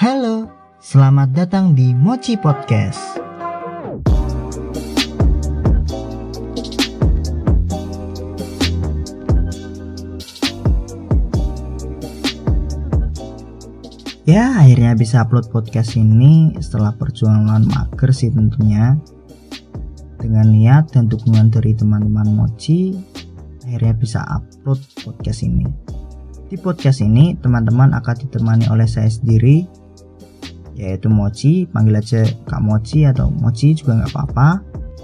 Halo, selamat datang di Mochi Podcast. Ya, akhirnya bisa upload podcast ini setelah perjuangan mager sih tentunya. Dengan niat dan dukungan dari teman-teman Mochi, akhirnya bisa upload podcast ini. Di podcast ini, teman-teman akan ditemani oleh saya sendiri, yaitu Mochi, panggil aja Kak Mochi atau Mochi juga nggak apa-apa.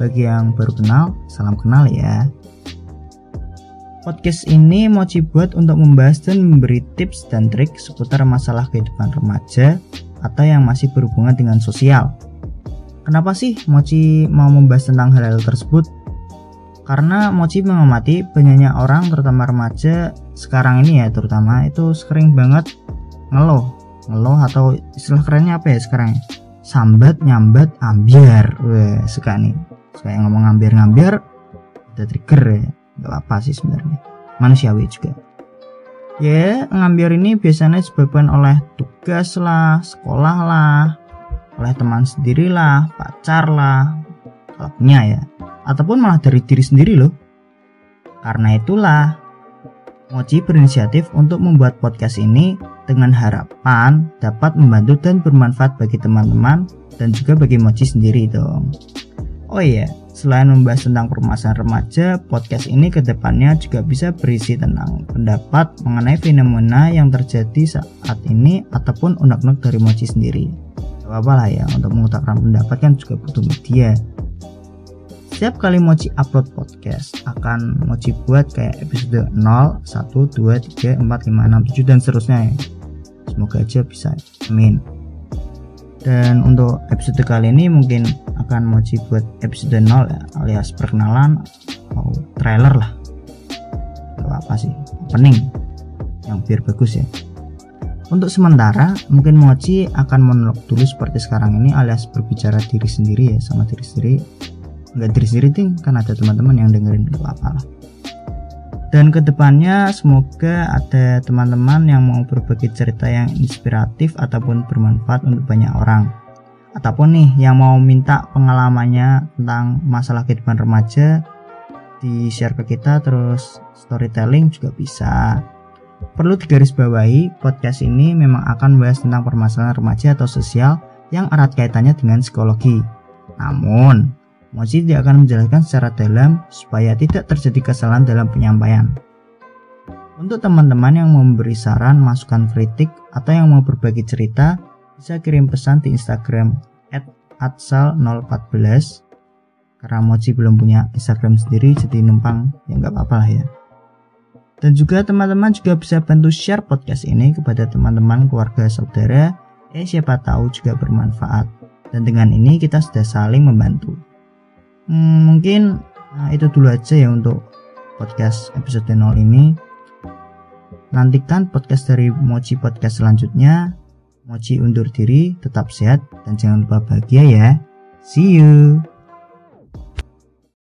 Bagi yang baru kenal, salam kenal ya. Podcast ini Mochi buat untuk membahas dan memberi tips dan trik seputar masalah kehidupan remaja atau yang masih berhubungan dengan sosial. Kenapa sih Mochi mau membahas tentang hal-hal tersebut? Karena Mochi mengamati banyaknya orang terutama remaja sekarang ini ya terutama itu sering banget ngeluh ngeluh atau istilah kerennya apa ya sekarang? Sambat nyambat ambiar. Wah, suka nih. Suka yang ngomong ambiar-ngambiar ada trigger ya. Nggak apa sih sebenarnya. Manusiawi juga. Ya ngambil ini biasanya disebabkan oleh tugas lah sekolah lah oleh teman sendiri lah pacar lah kalau punya ya. Ataupun malah dari diri sendiri loh. Karena itulah Mochi berinisiatif untuk membuat podcast ini dengan harapan dapat membantu dan bermanfaat bagi teman-teman dan juga bagi Mochi sendiri dong. Oh iya, Selain membahas tentang permasalahan remaja, podcast ini ke depannya juga bisa berisi tentang pendapat mengenai fenomena yang terjadi saat ini ataupun unek-unek dari Mochi sendiri. Gak apa-apa lah ya, untuk mengutarakan pendapat kan juga butuh media. Setiap kali Mochi upload podcast, akan Mochi buat kayak episode 0, 1, 2, 3, 4, 5, 6, 7, dan seterusnya ya. Semoga aja bisa. Amin. Dan untuk episode kali ini mungkin akan mochi buat episode 0 ya, alias perkenalan atau trailer lah. Gak apa sih, opening yang biar bagus ya. Untuk sementara, mungkin Mochi akan monolog dulu seperti sekarang ini alias berbicara diri sendiri ya sama diri sendiri. Enggak diri sendiri ting, kan ada teman-teman yang dengerin gak apa-apa lah. Dan ke depannya semoga ada teman-teman yang mau berbagi cerita yang inspiratif ataupun bermanfaat untuk banyak orang. Ataupun nih yang mau minta pengalamannya tentang masalah kehidupan remaja di share ke kita terus storytelling juga bisa. Perlu digarisbawahi, podcast ini memang akan membahas tentang permasalahan remaja atau sosial yang erat kaitannya dengan psikologi. Namun, Tidak akan menjelaskan secara dalam supaya tidak terjadi kesalahan dalam penyampaian. Untuk teman-teman yang memberi saran, masukan kritik, atau yang mau berbagi cerita, bisa kirim pesan di Instagram atsal014 karena Mochi belum punya Instagram sendiri jadi numpang ya nggak apa-apa lah ya. Dan juga teman-teman juga bisa bantu share podcast ini kepada teman-teman keluarga saudara. Eh siapa tahu juga bermanfaat. Dan dengan ini kita sudah saling membantu hmm, mungkin nah, itu dulu aja ya untuk podcast episode 0 ini nantikan podcast dari Mochi Podcast selanjutnya Mochi undur diri, tetap sehat, dan jangan lupa bahagia ya. See you!